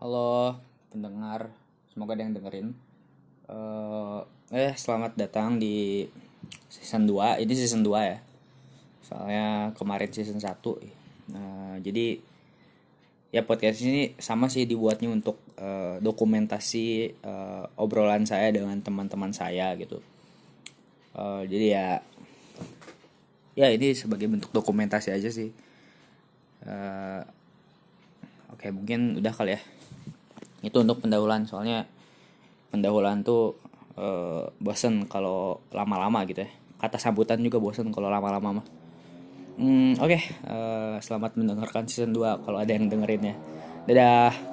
Halo pendengar, semoga ada yang dengerin. Eh, eh selamat datang di season 2. Ini season 2 ya. Soalnya kemarin season 1. Nah, jadi ya podcast ini sama sih dibuatnya untuk eh, dokumentasi eh, obrolan saya dengan teman-teman saya gitu. Eh, jadi ya ya ini sebagai bentuk dokumentasi aja sih. Oke mungkin udah kali ya. Itu untuk pendahuluan soalnya pendahuluan tuh eh, bosen kalau lama-lama gitu ya. Kata sambutan juga bosen kalau lama-lama mah. Hmm, oke eh, selamat mendengarkan season 2 kalau ada yang dengerin ya. Dadah